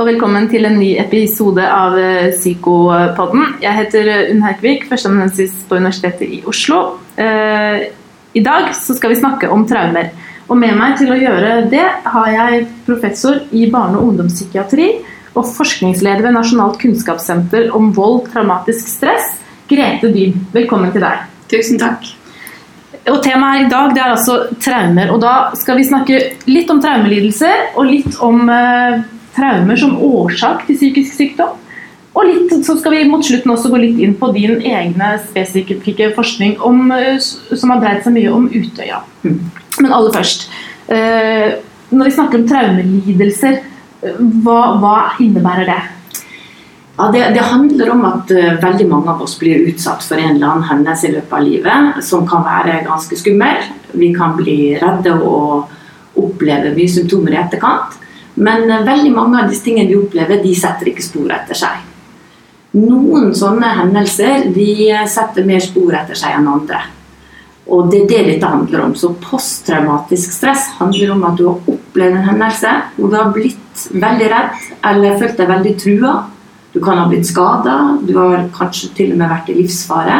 og velkommen til en ny episode av eh, Psykopodden. Jeg heter Unn Herkvik, førsteamanuensis på Universitetet i Oslo. Eh, I dag så skal vi snakke om traumer. Og med meg til å gjøre det har jeg professor i barne- og ungdomspsykiatri og forskningsleder ved Nasjonalt kunnskapssenter om vold, traumatisk stress, Grete Dyb. Velkommen til deg. Tusen takk. Og Temaet i dag det er altså traumer. og Da skal vi snakke litt om traumelidelser og litt om eh, traumer som årsak til psykisk sykdom. Og litt, så skal vi mot slutten også gå litt inn på din egne spesifikke forskning om, eh, som har dreid seg mye om Utøya. Men aller først. Eh, når vi snakker om traumelidelser, eh, hva, hva innebærer det? Ja, det, det, handler om at veldig mange av oss blir utsatt for en eller annen hendelse i løpet av livet som kan være ganske skummel. Vi kan bli redde og oppleve mye symptomer i etterkant. Men uh, veldig mange av disse tingene vi opplever, de setter ikke spor etter seg. Noen sånne hendelser de setter mer spor etter seg enn andre. Og det er det dette handler om. Så posttraumatisk stress handler om at du har opplevd en hendelse hvor du har blitt veldig redd eller følt deg veldig trua du kan ha blitt skada, du har kanskje til og med vært i livsfare.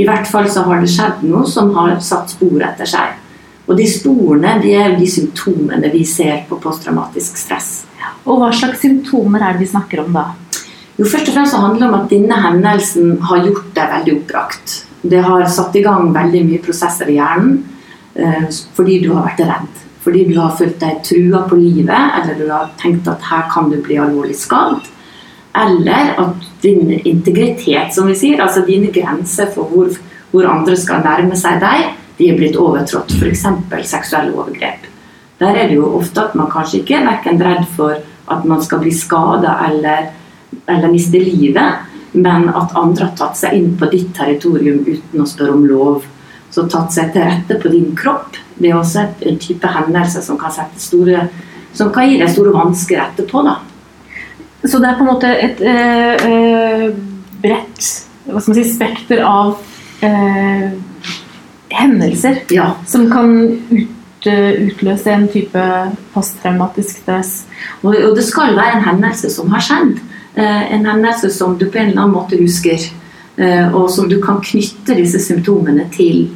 I hvert fall så har det skjedd noe som har satt spor etter seg. Og de sporene de er de symptomene vi ser på posttraumatisk stress. Og Hva slags symptomer er det vi snakker om da? Jo, først og fremst så handler det om at denne hendelsen har gjort deg veldig oppbrakt. Det har satt i gang veldig mye prosesser i hjernen eh, fordi du har vært redd. Fordi du har følt deg trua på livet, eller du har tenkt at her kan du bli alvorlig skadd. Eller at din integritet, som vi sier, altså dine grenser for hvor, hvor andre skal nærme seg deg, de er blitt overtrådt. F.eks. seksuelle overgrep. Der er det jo ofte at man kanskje ikke er verken redd for at man skal bli skada eller, eller miste livet, men at andre har tatt seg inn på ditt territorium uten å spørre om lov. Så tatt seg til rette på din kropp. Det er også en type hendelse som kan, store, som kan gi deg store vansker etterpå. da. Så det er på en måte et øh, øh, bredt si, spekter av eh, hendelser ja. som kan ut, eh, utløse en type posttraumatisk stress. Og, og, det skal være en hendelse som har skjedd. Eh, en hendelse som du på en eller annen måte husker. Eh, og som du kan knytte disse symptomene til.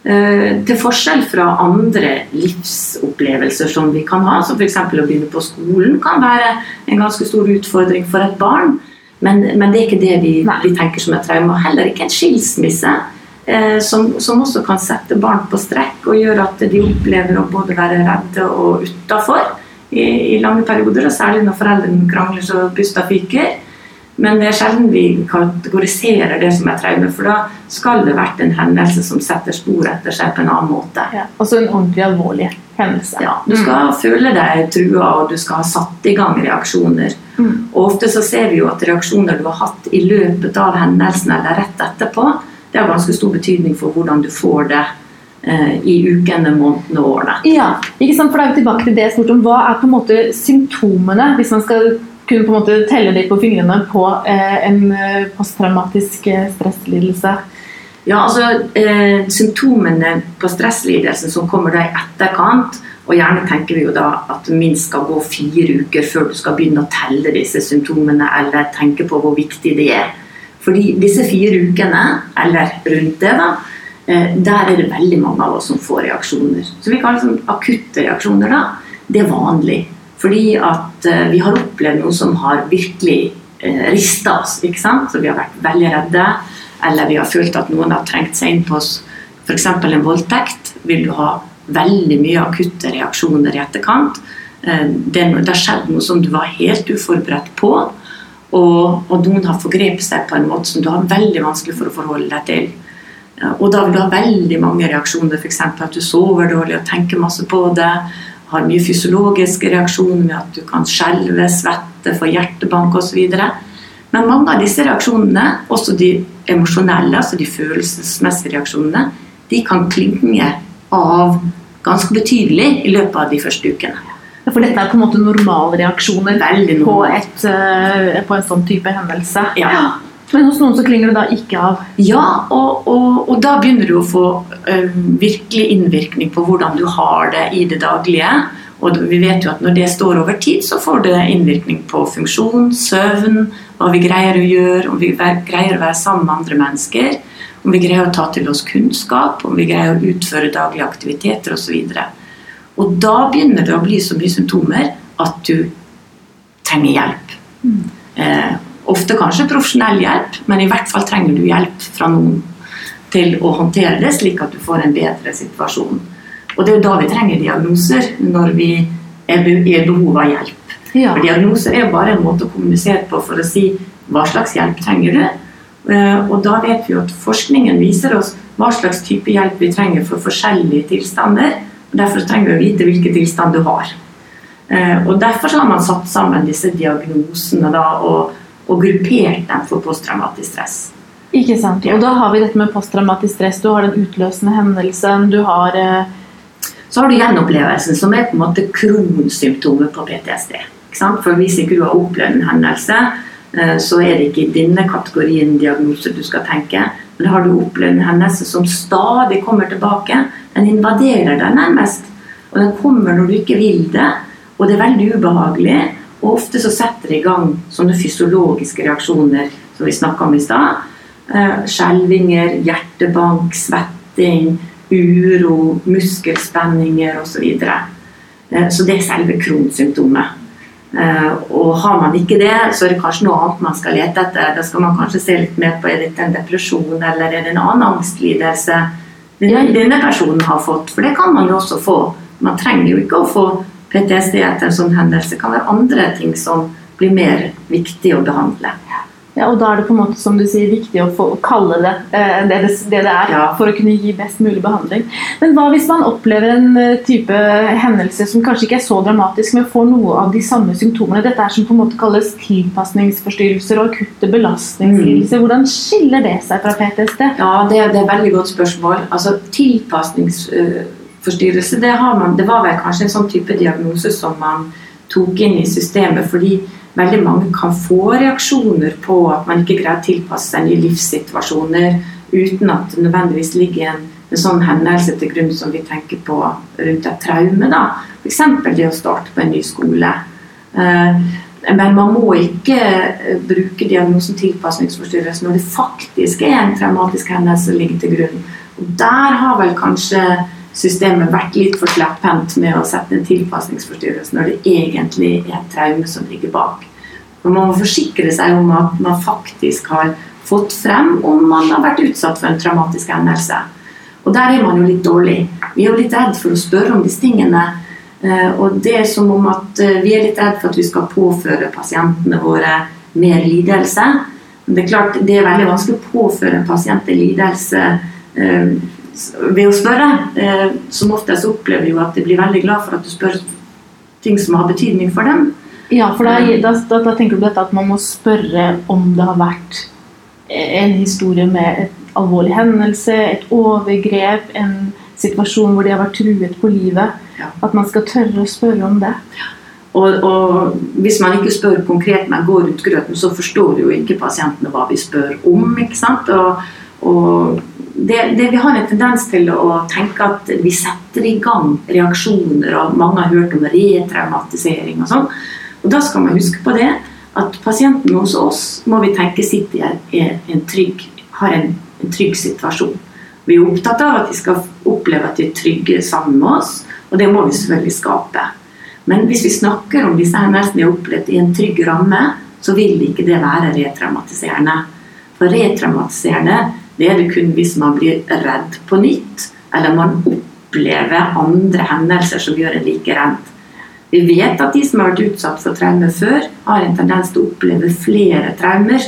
Eh, til forskjell fra andre livsopplevelser som vi kan ha, som f.eks. å begynne på skolen, kan være en ganske stor utfordring for et barn. Men, men det er ikke det vi, vi, tenker som et traume. Heller ikke en skilsmisse, som, som, også kan sette barn på strekk og gjøre at de opplever å både være redde og utafor i, i, lange perioder. Og særlig når foreldrene krangler så pusta fyker. Men det er sjelden vi kategoriserer det som et traume, for da skal det vært en hendelse som setter spor etter seg på en annen måte. Ja, altså en ordentlig alvorlig hendelse. Ja, Du skal mm. føle deg trua, og du skal ha satt i gang reaksjoner. Mm. Og Ofte så ser vi jo at reaksjoner du har hatt i løpet av hendelsen eller rett etterpå, det har ganske stor betydning for hvordan du får det eh, i ukene, månedene og årene. Ja, ikke sant? for da er vi tilbake til det jeg spurte om. Hva er på en måte symptomene, hvis man skal kunne på en måte telle litt på fingrene på eh, en eh, posttraumatisk stresslidelse? Ja, altså eh, Symptomene på stresslidelsen som kommer da i etterkant og Gjerne tenker vi jo da at minst skal gå fire uker før du skal begynne å telle disse symptomene eller tenke på hvor viktig det er. Fordi disse fire ukene, eller rundt det, da, der er det veldig mange av oss som får reaksjoner. Så vi kaller det sånn akutte reaksjoner. da, Det er vanlig. Fordi at eh, vi har opplevd noe som har virkelig eh, rista oss. ikke sant? Så vi har vært veldig redde, eller vi har følt at noen har trengt seg inn på oss. F.eks. en voldtekt vil du ha veldig mye akutte reaksjoner i etterkant. Eh, det, har skjedd noe som du var helt uforberedt på. Og, og, noen har forgrepet seg på en måte som du har veldig vanskelig for å forholde deg til. Og da vil du ha veldig mange reaksjoner, f.eks. at du sover dårlig og tenker masse på det har mye fysiologiske reaksjoner med at du kan skjelve, svette, få hjertebank osv. Men mange av disse reaksjonene, også de emosjonelle, altså de følelsesmessige reaksjonene, de kan klinge av ganske betydelig i løpet av de første ukene. For dette er på en måte normalreaksjoner på, et, eh, på en sånn type hendelse? Ja. Men hos noen så klinger det da ikke av? Ja, og, og, og da begynner du å få uh, virkelig innvirkning på hvordan du har det i det daglige. Og vi vet jo at når det står over tid, så får det innvirkning på funksjon, søvn, hva vi greier å gjøre, om vi greier å være sammen med andre mennesker, om vi greier å ta til oss kunnskap, om vi greier å utføre daglige aktiviteter osv. Og, og da begynner det å bli så mye symptomer at du trenger hjelp. Mm. Eh, ofte kanskje profesjonell hjelp, men i hvert fall trenger du hjelp fra noen til å håndtere det, slik at du får en bedre situasjon. Og det er jo da vi trenger diagnoser, når vi er i behov av hjelp. Ja. For diagnoser er jo bare en måte å kommunisere på for å si hva slags hjelp trenger du. Eh, og da vet vi jo at forskningen viser oss hva slags type hjelp vi trenger for forskjellige tilstander. Derfor trenger vi å vite hvilken tilstand du har. Eh, og Derfor har man satt sammen disse diagnosene da, og, og gruppert dem for posttraumatisk stress. Ikke sant. Og da har vi dette med posttraumatisk stress. Du har den utløsende hendelsen. Du har eh... Så har du gjenopplevelsen, som er på en måte kronsymptomet på PTSD. For hvis ikke du har opplevd en hendelse, eh, så er det ikke i denne kategorien diagnoser du skal tenke. Men har du opplevd en hendelse som stadig kommer tilbake, den invaderer deg nærmest. Og den kommer når du ikke vil det, og det er veldig ubehagelig. Og ofte så setter det i gang sånne fysiologiske reaksjoner som vi snakka om i stad Eh, skjelvinger, hjertebank, svetting, uro, muskelspenninger osv. Så, videre. Eh, så det er selve kronsymptomet. Eh, og har man ikke det, så er det kanskje noe annet man skal lete etter. Da skal man kanskje se litt mer på er det en depresjon eller er det en annen angstlidelse denne personen har fått. For det kan man jo også få. Man trenger jo ikke å få PTSD etter en sånn hendelse. Det kan være andre ting som blir mer viktig å behandle. Ja, og da er det på en måte som du sier, viktig å få kalle det eh, det, det, det er, ja. for å kunne gi best mulig behandling. Men hva hvis man opplever en eh, type hendelse som kanskje ikke er så dramatisk, men får noe av de samme symptomene? Dette er som på en måte kalles tilpasningsforstyrrelser og akutte belastningslidelser. Mm. Hvordan skiller det seg fra PTSD? Ja, Det, det er et veldig godt spørsmål. Altså, Tilpasningsforstyrrelse det, man, det var vel kanskje en sånn type diagnose som man tok inn i systemet fordi veldig mange kan få reaksjoner på at man ikke greier å tilpasse seg nye livssituasjoner uten at det nødvendigvis ligger en, en sånn hendelse til grunn som vi tenker på rundt et traume. F.eks. det å starte på en ny skole. Eh, men man må ikke eh, bruke diagnosen tilpasningsforstyrrelse når det faktisk er en traumatisk hendelse som ligger til grunn. Og der har vel kanskje systemet vært litt for slepphendt med å sette en tilpasningsforstyrrelse når det egentlig er et traume som ligger bak. Og man må forsikre seg om at man faktisk har fått frem om man har vært utsatt for en traumatisk hendelse. Og der er man jo litt dårlig. Vi er jo litt redd for å spørre om disse tingene. Eh, og det er som om at eh, vi er litt redd for at vi skal påføre pasientene våre mer lidelse. Det er klart det er veldig vanskelig å påføre en pasient en lidelse eh, ved å spørre. Eh, som oftest opplever jo at de blir veldig glad for at du spør ting som har betydning for dem. Ja, for da, da, da, da tenker du på dette at man må spørre om det har vært en historie med et alvorlig hendelse, et overgrep, en situasjon hvor de har vært truet på livet. Ja. At man skal tørre å spørre om det. Og, og, hvis man ikke spør konkret, men går rundt grøten, så forstår jo ikke pasientene hva vi spør om. ikke sant? Og, og det, det, vi har en tendens til å tenke at vi setter i gang reaksjoner, og mange har hørt om retraumatisering og sånn. Og da skal man huske på det at pasienten hos oss må vi tenke sitter i en trygg, har en, en trygg situasjon. Vi er opptatt av at de skal oppleve at de er trygge sammen med oss, og det må vi selvfølgelig skape. Men hvis vi snakker om disse hendelsene vi har opplevd i en trygg ramme, så vil ikke det være retraumatiserende. For retraumatiserende det er det kun hvis man blir redd på nytt, eller man opplever andre hendelser som gjør en like redd. Vi vet at de som har vært utsatt for traumer før, har en tendens til å oppleve flere traumer.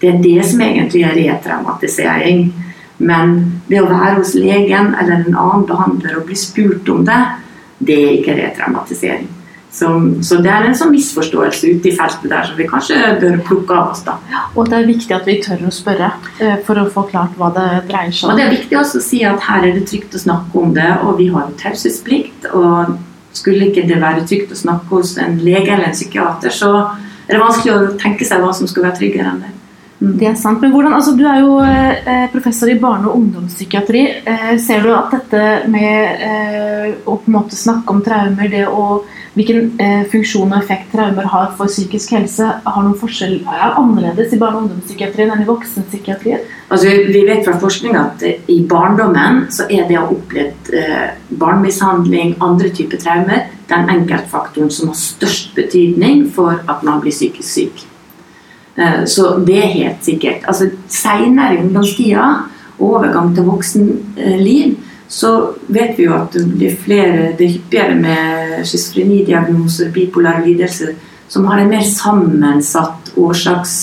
Det er det som egentlig er retraumatisering. Men det å være hos legen eller en annen behandler og bli spurt om det, det er ikke retraumatisering. Så, så, det er en sånn misforståelse ute i feltet der som vi kanskje bør plukke av oss. da. Og det er viktig at vi tør å spørre eh, for å få klart hva det dreier seg om. Og det er viktig også å si at her er det trygt å snakke om det, og vi har jo taushetsplikt. Og skulle ikke det være trygt å snakke hos en lege eller en psykiater, så er det vanskelig å tenke seg hva som skulle være tryggere enn det. Det er sant. Men hvordan, altså, du er jo eh, professor i barne- og ungdomspsykiatri. Eh, ser du at dette med eh, å på en måte snakke om traumer, det å, hvilken eh, funksjon og effekt traumer har for psykisk helse, har noen forskjell, er annerledes i barne- og ungdomspsykiatrien enn i voksenpsykiatrien? Altså, vi vet fra forskning at eh, i barndommen så er det å ha opplevd eh, barnemishandling, andre typer traumer, den enkeltfaktoren som har størst betydning for at man blir psykisk syk. Eh, Så det er helt sikkert. Altså, Seinere i ungdomstida, overgang til voksenliv, så vet vi jo at det blir flere, det er hyppigere med schizofrenidiagnoser, bipolare lidelser, som har en mer sammensatt årsaks,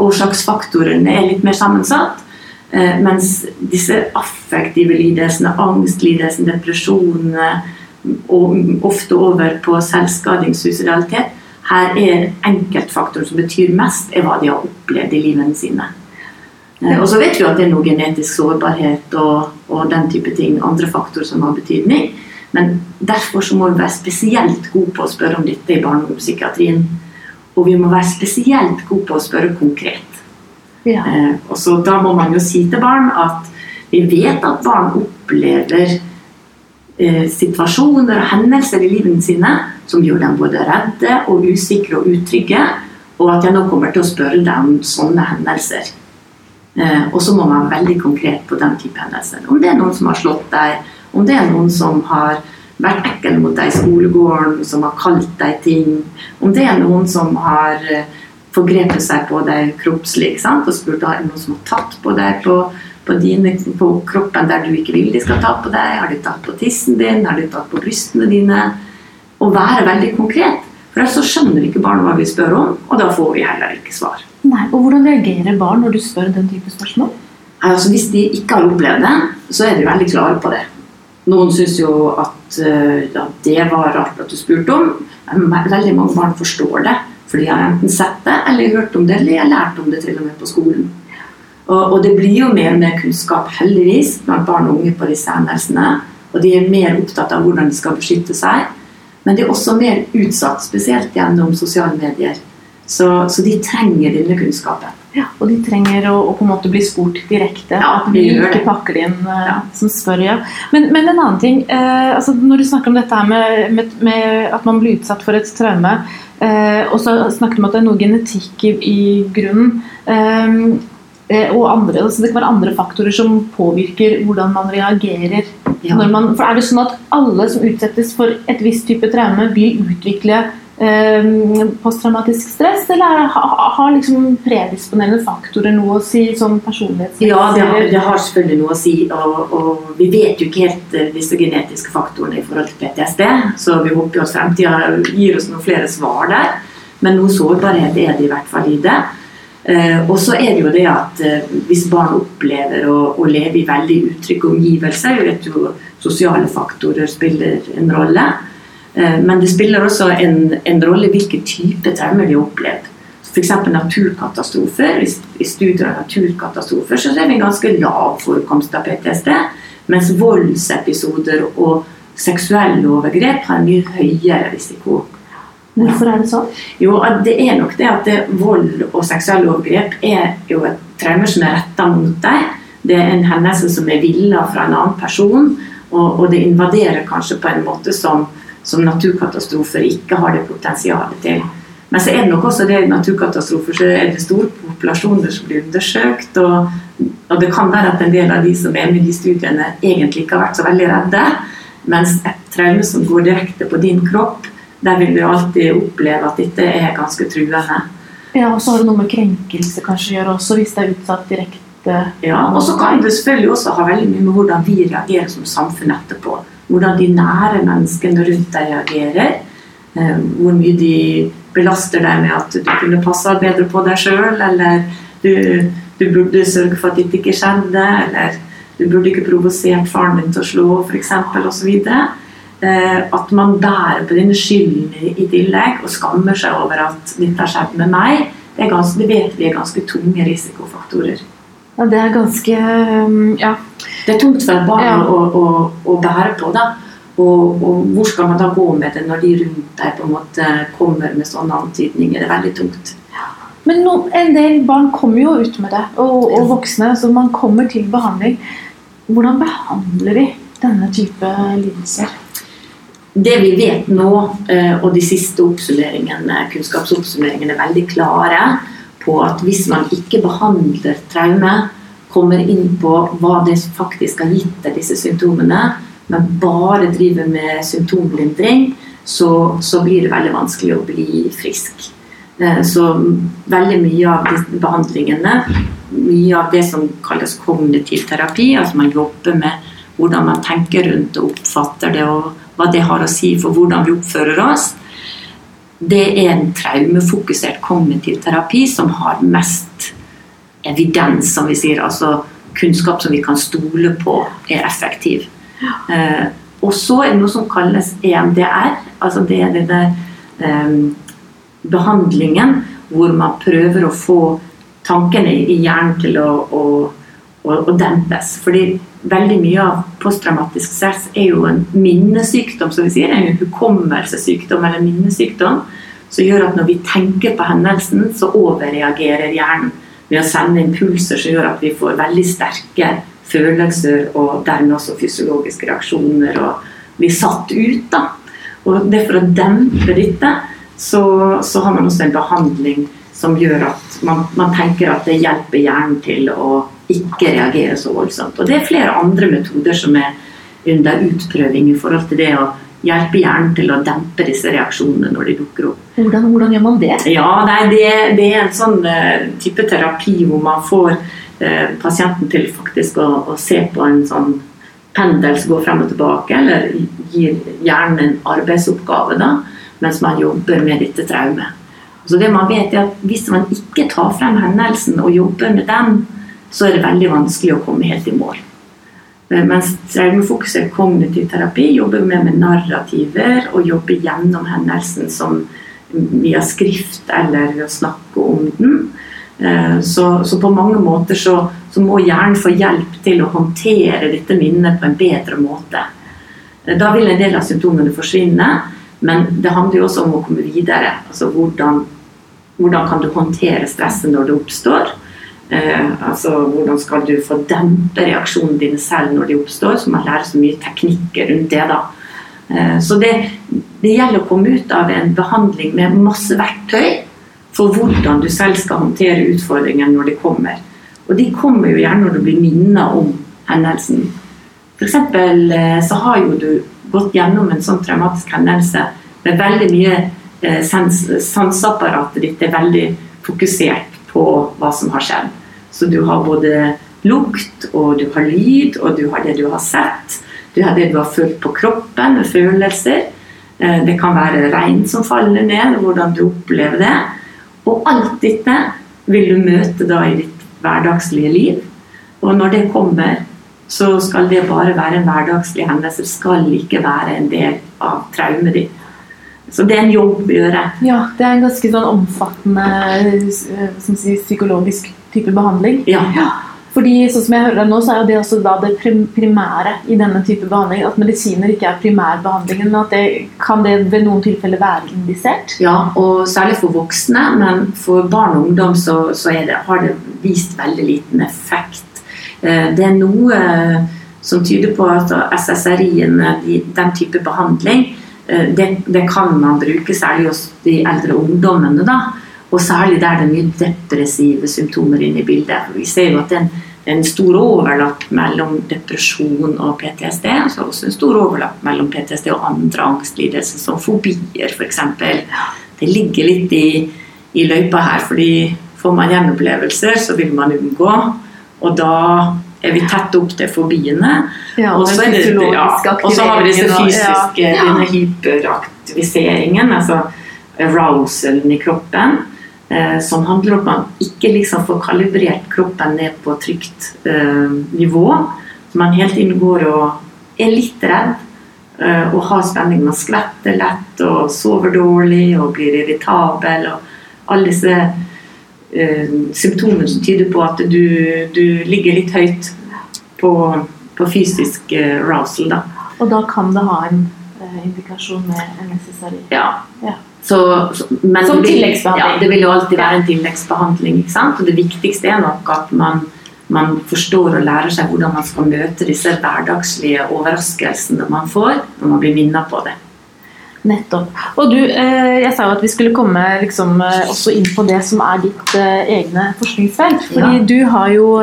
årsaksfaktorene er litt mer sammensatt. Eh, mens disse affektive lidelsene, angstlidelsene, depresjonene, og ofte over på selvskading, suicidalitet, her er enkeltfaktoren som betyr mest, er hva de har opplevd i livene sine. Eh, Og så vet vi at det er noe genetisk sårbarhet og, og den type ting, andre faktorer som har betydning. Men derfor så må vi være spesielt gode på å spørre om dette i barne- og ungdomspsykiatrien. Og vi må være spesielt gode på å spørre konkret. Ja. Eh, og så Da må man jo si til barn at vi vet at barn opplever eh, situasjoner og hendelser i livene sine som gjør dem både redde og usikre og utrygge, og at jeg nå kommer til å spørre dem om sånne hendelser. Eh, og så må man være veldig konkret på den type hendelser. Om det er noen som har slått deg, om det er noen som har vært ekkel mot deg i skolegården, som har kalt deg ting, om det er noen som har eh, forgrepet seg på deg kroppslig og spurt om noen som har tatt på deg på, på, dine, på kroppen der du ikke vil de skal ta på deg, har de tatt på tissen din, har de tatt på brystene dine? Og være veldig konkret. For ellers så skjønner ikke barn hva vi spør om, og da får vi heller ikke svar. Nei, og Hvordan reagerer barn når du spør den type spørsmål? Altså, hvis de ikke har opplevd det, så er de veldig klare på det. Noen syns jo at eh, ja, det var rart at du spurte om. Veldig mange barn forstår det. For de har enten sett det, eller hørt om det, eller de har lært om det til og med på skolen. Og, og det blir jo mer og mer kunnskap, heldigvis, blant barn og unge på disse hendelsene. Og de er mer opptatt av hvordan de skal beskytte seg. Men de er også mer utsatt, spesielt gjennom sosiale medier. Så, så de trenger denne kunnskapen. Ja, Og de trenger å, å på en måte bli spurt direkte. Ja, at vi ikke pakker det inn uh, Ja. som spør, ja. Men, men en annen ting. Uh, altså når du snakker om dette her med, med, med at man blir utsatt for et traume, uh, og så snakker du om at det er noe genetikk i, i grunnen. Eh, og andre, altså det kan være andre faktorer som påvirker hvordan man reagerer. Ja. Man, for Er det sånn at alle som utsettes for et visst type traume, vil utvikle posttraumatisk stress, eller er, ha, har liksom predisponerende faktorer noe å si, sånn personlighetsmessig? Ja, det har, det har selvfølgelig noe å si. Og, og vi vet jo ikke helt eh, disse genetiske faktorene i forhold til PTSD, så vi håper jo at fremtida gir oss noen flere svar der. Men noe sårbarhet er det i hvert fall i det. Eh, og så er det jo det at eh, hvis barn opplever å, å leve i veldig utrygge omgivelser Vi vet jo sosiale faktorer spiller en rolle. Eh, men det spiller også en, en rolle hvilken type traumer de har opplevd. F.eks. naturkatastrofer. I, studier av naturkatastrofer så er det en ganske lav forekomst av PTSD. Mens voldsepisoder og seksuelle overgrep har en mye høyere risiko. Hvorfor er det sånn? Jo, det er nok det at det, vold og seksuelle overgrep er jo et traume som er retta mot deg. Det er en hendelse som er villa fra en annen person, og, og det invaderer kanskje på en måte som, som naturkatastrofer ikke har det potensialet til. Men så er det nok også det naturkatastrofer så er det store populasjoner som blir undersøkt. Og, og det kan være at en del av de som er med i de studiene, egentlig ikke har vært så veldig redde. Mens et traume som går direkte på din kropp, der vil du alltid oppleve at dette er ganske truende. Ja, og så har det noe med krenkelse kanskje å gjøre også, hvis det er utsatt direkte. Ja, og så kan det selvfølgelig også ha veldig mye med hvordan vi reagerer som samfunn etterpå. Hvordan de nære menneskene rundt deg reagerer. Eh, hvor mye de belaster deg med at du kunne passa bedre på deg sjøl, eller du, du burde sørge for at dette ikke skjedde, eller du burde ikke provosert faren din til å slå, f.eks., osv. Eh, at man bærer på denne skylden i, tillegg og skammer seg over at dette har skjedd med meg, det, ganske, det vet vi er ganske tunge risikofaktorer. Ja, det er ganske um, Ja. Det er tungt for et barn Ja. å, å, å bære på. da. Og, og hvor skal man da gå med det når de rundt deg på en måte kommer med sånne antydninger? Det er veldig tungt. Men no, en del barn kommer jo ut med det, og, og voksne, så man kommer til behandling. Hvordan behandler vi denne type lidelser? Det vi vet nå, eh, og de siste oppsummeringene, kunnskapsoppsummeringene er veldig klare på at hvis man ikke behandler traume, kommer inn på hva det faktisk har gitt deg disse symptomene, men bare driver med symptomlindring, så, så blir det veldig vanskelig å bli frisk. Eh, så veldig mye av disse behandlingene, mye av det som kalles kognitiv terapi, altså man jobber med hvordan man tenker rundt og oppfatter det, og hva det har å si for hvordan vi oppfører oss, det er en traumefokusert kognitiv terapi som har mest evidens, som vi sier. Altså kunnskap som vi kan stole på er effektiv. Eh, og så er det noe som kalles EMDR. altså Det er denne eh, behandlingen hvor man prøver å få tankene i hjernen til å, å, å, og dempes. Fordi veldig mye av posttraumatisk stress er jo en minnesykdom, som vi sier. En hukommelsessykdom eller minnesykdom som gjør at når vi tenker på hendelsen, så overreagerer hjernen med å sende impulser som gjør at vi får veldig sterke følelser og dermed også fysiologiske reaksjoner og blir satt ut. da. Og det For å dempe dette så, så har man også en behandling som gjør at man, man, tenker at det hjelper hjernen til å ikke reagerer så voldsomt. Og det er flere andre metoder som er under utprøving i forhold til det å hjelpe hjernen til å dempe disse reaksjonene når de dukker opp. Hvordan, hvordan gjør man det? Ja, det, det, er en sånn uh, type terapi hvor man får uh, pasienten til faktisk å, å, se på en sånn pendel som går frem og tilbake, eller gir hjernen en arbeidsoppgave da, mens man jobber med dette traumet. Så det man vet er at Hvis man ikke tar frem hendelsen og jobber med den, så er det veldig vanskelig å komme helt i mål. Mens traumefokusert kognitiv terapi jobber mer med narrativer og jobber gjennom hendelsen som via skrift eller ved å snakke om den. Eh, så, så på mange måter så, så, må hjernen få hjelp til å håndtere dette minnet på en bedre måte. Eh, da vil en del av symptomene forsvinne, men det handler jo også om å komme videre. Altså hvordan, hvordan kan du håndtere stresset når det oppstår? Eh, altså Hvordan skal du få dempe reaksjonene dine selv når de oppstår? Så man lærer så mye teknikker rundt det. da. Eh, så det, det, gjelder å komme ut av en behandling med masse verktøy for hvordan du selv skal håndtere utfordringene når de kommer. Og de kommer jo gjerne når du blir minnet om hendelsen. F.eks. Eh, så har jo du gått gjennom en sånn traumatisk hendelse med veldig mye eh, sans, Sanseapparatet ditt er veldig fokusert på hva som har skjedd. Så du har både lukt, og du har lyd, og du har det du har sett. Du har det du har følt på kroppen, med følelser. Eh, det kan være regn som faller ned, hvordan du opplever det. Og alt dette vil du møte da i ditt hverdagslige liv. Og når det kommer, så skal det bare være en hverdagslig hendelse. Det skal ikke være en del av traumet ditt. Så det er en jobb å gjøre. Ja, det er en ganske sånn omfattende eh, si, psykologisk type behandling. Ja. ja. Fordi sånn som jeg hører nå, så er det også da det primære i denne type behandling. At medisiner ikke er primærbehandlingen. men at det, Kan det ved noen tilfeller være indisert? Ja, og særlig for voksne. Men for barn og ungdom så, så det, har det vist veldig liten effekt. Eh, det er noe som tyder på at SSRI-ene, den type behandling, eh, det, det, kan man bruke særlig hos de eldre ungdommene. da, Og særlig der det er mye depressive symptomer inne i bildet. Vi ser jo at det er en, en stor overlapp mellom depresjon og PTSD. altså også en stor overlapp mellom PTSD og andre angstlidelser, som fobier f.eks. Det ligger litt i, i løypa her, fordi får man gjenopplevelser, så vil man unngå og da er vi tett opp til fobiene. Ja, og så ja, har vi disse fysiske ja. denne hyperaktiviseringen, altså arousalen i kroppen, som handler om at man ikke liksom får kalibrert kroppen ned på trygt eh, nivå. Så man helt inn går og er litt redd eh, og har spenning. Man skvetter lett og sover dårlig og blir irritabel. og alle disse eh, symptomer som tyder på at du, du ligger litt høyt på, på fysisk eh, rousel. Da. Og da kan det ha en eh, indikasjon med en SSRI? Ja. ja. Så, så, men Som tilleggsbehandling. Ja, det vil jo alltid være en tilleggsbehandling. Og det viktigste er nok at man, man forstår og lærer seg hvordan man skal møte disse hverdagslige overraskelsene man får når man blir minnet på det. Nettopp. Og du, eh, jeg sa jo at vi skulle komme liksom, eh, også inn på det som er ditt eh, egne forskningsfelt. Fordi Ja. du har jo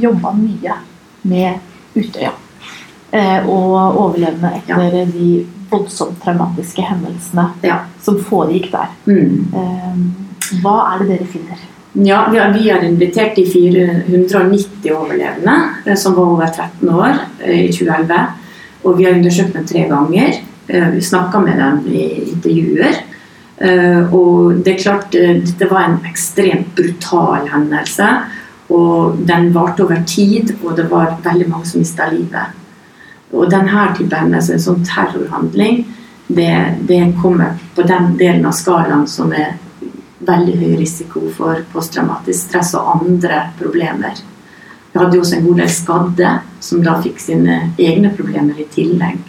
jobba mye med Utøya. Eh, og overlevende etter de voldsomt traumatiske hendelsene Ja. som foregikk der. Mm. Eh, hva er det dere finner? Ja, vi har, vi har invitert de 490 overlevende eh, som var over 13 år i 2011. Og vi har undersøkt dem tre ganger. Vi snakka med dem i intervjuer. Og det er klart, dette var en ekstremt brutal hendelse. Og den varte over tid, og det var veldig mange som mista livet. Og denne type hendelser, en sånn terrorhandling, det, det kommer på den delen av skalaen som er veldig høy risiko for posttraumatisk stress og andre problemer. Vi hadde også en god del skadde som da fikk sine egne problemer i tillegg.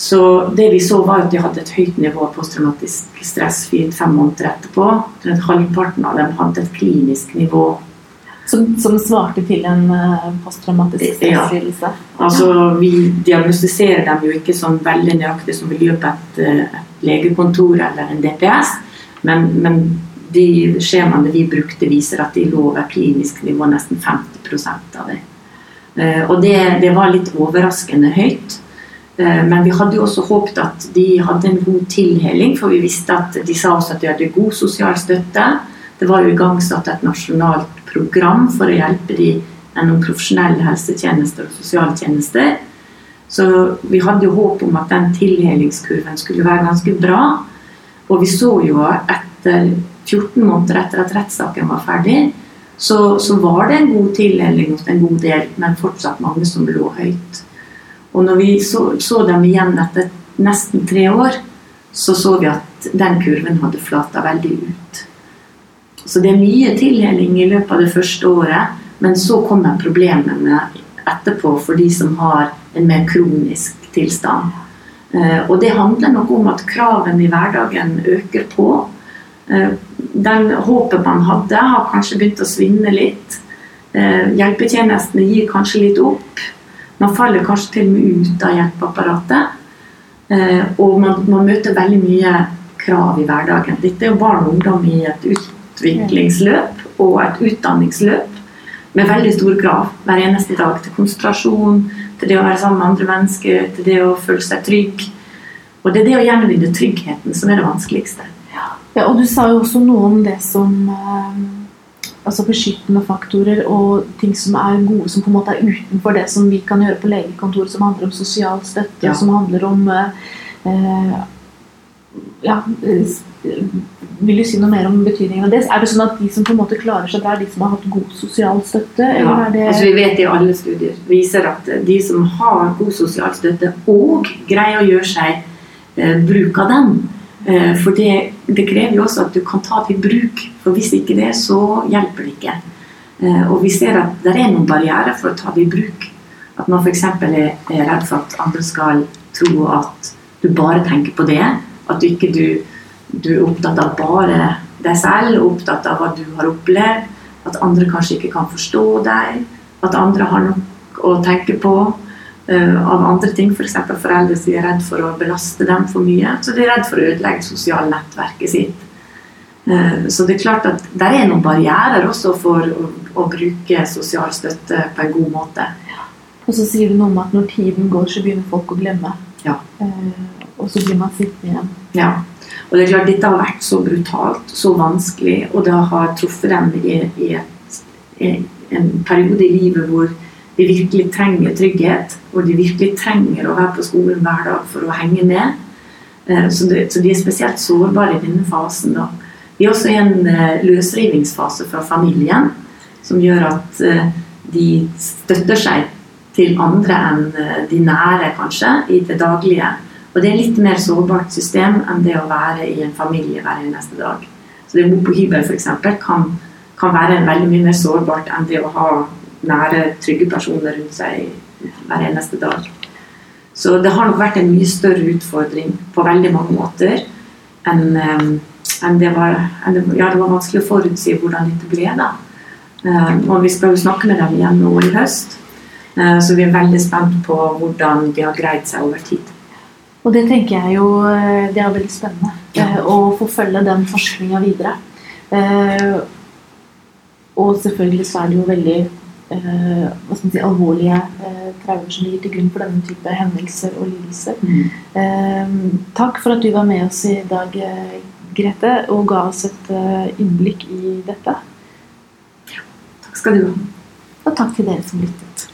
Så det vi så var at de hadde et høyt nivå av posttraumatisk stress fire-fem måneder etterpå. Omtrent Halvparten av dem hadde et klinisk nivå. Som, som svarte til en posttraumatisk posttraumatisk Ja. Altså, Vi diagnostiserer dem jo ikke sånn veldig nøyaktig som vi gjør på et, eh, et legekontor eller en DPS, men, men de skjemaene vi brukte, viser at de lå over klinisk nivå nesten 50% av det. Eh, Og det, det var litt overraskende høyt. Eh, Men vi hadde jo også håpet at de hadde en god tilheling, for vi visste at de sa også at de hadde god sosial støtte. Det var jo igangsatt et nasjonalt program for å hjelpe de gjennom profesjonelle helsetjenester og sosialtjenester. Så vi hadde jo håp om at den tilhelingskurven skulle være ganske bra. Og vi så jo etter 14 måneder etter at rettssaken var ferdig, så, så var det en god tilheling hos en god del, men fortsatt mange som lå høyt. Og når vi så, så dem igjen etter nesten tre år, så så vi at den kurven hadde flata veldig ut. Så det er mye tilheling i løpet av det første året, men så kommer problemene etterpå for de som har en mer kronisk tilstand. Eh, Og det handler nok om at kravene i hverdagen øker på. Eh, Den håpet man hadde, har kanskje begynt å svinne litt. Eh, Hjelpetjenestene gir kanskje litt opp. Man faller kanskje til og med ut av hjelpeapparatet. Og man, man møter veldig mye krav i hverdagen. Dette er jo barn og ungdom i et utviklingsløp og et utdanningsløp med veldig stor krav hver eneste dag til konsentrasjon, til det å være sammen med andre mennesker, til det å føle seg trygg. Og det er det å gjenvinne tryggheten som er det vanskeligste. Ja, og du sa jo også noe om det som eh, Altså beskyttende faktorer og ting som er gode, som på en måte er utenfor det som vi kan gjøre på legekontoret, som handler om sosial støtte, Ja. som handler om eh, eh, Ja, eh, vil du si noe mer om betydningen av det? Er det sånn at de som på en måte klarer seg bra, er de som har hatt god sosial støtte? Ja, det altså vi vet i alle studier viser at de som har god sosial støtte og greier å gjøre seg eh, bruk av den eh, For det, det krever jo også at du kan ta det i bruk. For hvis ikke det, så hjelper det ikke. Eh, og vi ser at det er noen barrierer for å ta det i bruk. At man f.eks. Er, er redd for at andre skal tro at du bare tenker på det. At du ikke du, du er opptatt av bare deg selv, opptatt av hva du har opplevd. At andre kanskje ikke kan forstå deg. At andre har nok å tenke på uh, av andre ting. F.eks. For foreldre som er redd for å belaste dem for mye. Så de er redd for å ødelegge sosialnettverket nettverket sitt. Uh, så det er klart at det er noen barrierer også for å, å bruke sosial støtte på en god måte. Og så sier du noe om at når tiden går, så begynner folk å glemme. Ja. Uh, og så blir man sittende igjen. Ja. Og det er klart Dette har vært så brutalt, så vanskelig, og det har truffet dem i, i, i en periode i livet hvor de virkelig trenger trygghet, hvor de virkelig trenger å være på skolen hver dag for å henge med. Eh, Så, de er spesielt sårbare i denne fasen. Da. De er også i en løsrivningsfase løsrivingsfase fra familien, som gjør at eh, de støtter seg til andre enn eh, de nære, kanskje, i det daglige. Og det er litt mer sårbart system enn det å være i en familie hver eneste dag. Så det å bo på hybel f.eks. Kan, kan være veldig mye mer sårbart enn det å ha nære, trygge personer rundt seg hver eneste dag. Så det har nok vært en mye større utfordring på veldig mange måter. enn enn det var enn det, Ja, det var vanskelig å forutsi hvordan dette ble, da. Og vi skal jo snakke med dem igjen nå i høst. Eh, så vi er veldig spent på hvordan de har greid seg over tid. Og det tenker jeg jo eh, det er veldig spennende. Ja. eh, Å få følge den forskninga videre. Eh, Og selvfølgelig så er det jo veldig hva skal man si, alvorlige traumer som ligger til grunn for denne type hendelser og lidelser. Mm. takk for at du var med oss i dag, Grete, og ga oss et innblikk i dette. Takk skal du ha. Og takk til dere som lyttet.